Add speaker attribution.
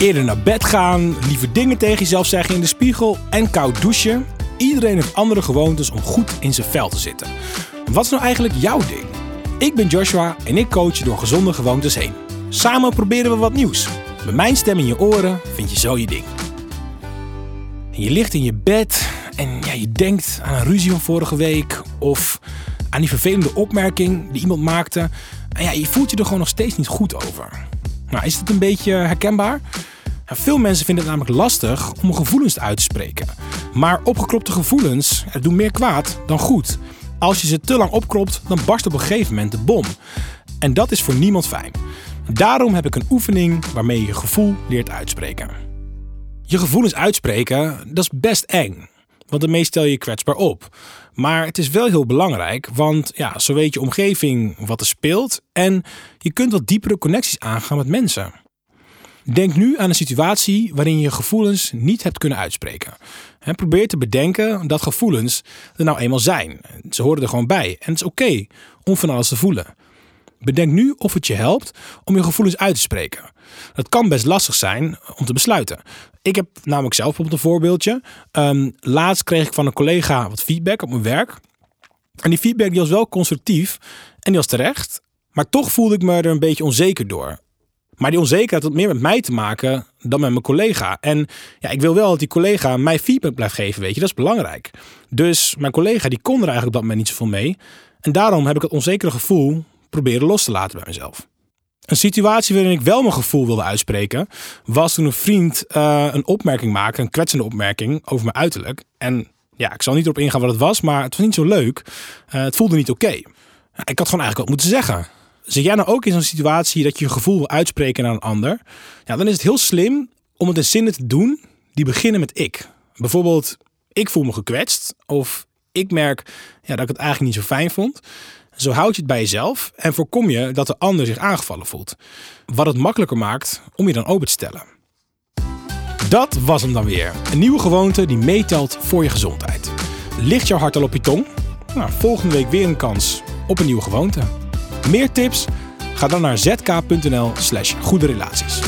Speaker 1: Eerder naar bed gaan, lieve dingen tegen jezelf zeggen in de spiegel en koud douchen. Iedereen heeft andere gewoontes om goed in zijn vel te zitten. Wat is nou eigenlijk jouw ding? Ik ben Joshua en ik coach je door gezonde gewoontes heen. Samen proberen we wat nieuws. Met mijn stem in je oren vind je zo je ding. Je ligt in je bed en ja, je denkt aan een ruzie van vorige week of aan die vervelende opmerking die iemand maakte. En ja, je voelt je er gewoon nog steeds niet goed over. Nou, is het een beetje herkenbaar? Veel mensen vinden het namelijk lastig om gevoelens uit te spreken. Maar opgekropte gevoelens doen meer kwaad dan goed. Als je ze te lang opkropt, dan barst op een gegeven moment de bom. En dat is voor niemand fijn. Daarom heb ik een oefening waarmee je je gevoel leert uitspreken. Je gevoelens uitspreken, dat is best eng. Want daarmee stel je je kwetsbaar op. Maar het is wel heel belangrijk, want ja, zo weet je omgeving wat er speelt en je kunt wat diepere connecties aangaan met mensen. Denk nu aan een situatie waarin je gevoelens niet hebt kunnen uitspreken. probeer te bedenken dat gevoelens er nou eenmaal zijn. Ze horen er gewoon bij en het is oké om van alles te voelen. Bedenk nu of het je helpt om je gevoelens uit te spreken. Het kan best lastig zijn om te besluiten. Ik heb namelijk zelf bijvoorbeeld een voorbeeldje. Um, laatst kreeg ik van een collega wat feedback op mijn werk. En die feedback die was wel constructief en die was terecht. Maar toch voelde ik me er een beetje onzeker door. Maar die onzekerheid had meer met mij te maken dan met mijn collega. En ja, ik wil wel dat die collega mij feedback blijft geven, weet je. Dat is belangrijk. Dus mijn collega die kon er eigenlijk op dat moment niet zoveel mee. En daarom heb ik het onzekere gevoel proberen los te laten bij mezelf. Een situatie waarin ik wel mijn gevoel wilde uitspreken, was toen een vriend uh, een opmerking maakte, een kwetsende opmerking over mijn uiterlijk. En ja, ik zal niet erop ingaan wat het was, maar het was niet zo leuk. Uh, het voelde niet oké. Ik had gewoon eigenlijk wat moeten zeggen. Zit jij nou ook in zo'n situatie dat je je gevoel wil uitspreken naar een ander? Ja, dan is het heel slim om het in zinnen te doen die beginnen met ik. Bijvoorbeeld, ik voel me gekwetst. Of ik merk ja, dat ik het eigenlijk niet zo fijn vond. Zo houd je het bij jezelf en voorkom je dat de ander zich aangevallen voelt. Wat het makkelijker maakt om je dan open te stellen. Dat was hem dan weer. Een nieuwe gewoonte die meetelt voor je gezondheid. Ligt jouw hart al op je tong? Nou, volgende week weer een kans op een nieuwe gewoonte. Meer tips? Ga dan naar zk.nl/slash goede relaties.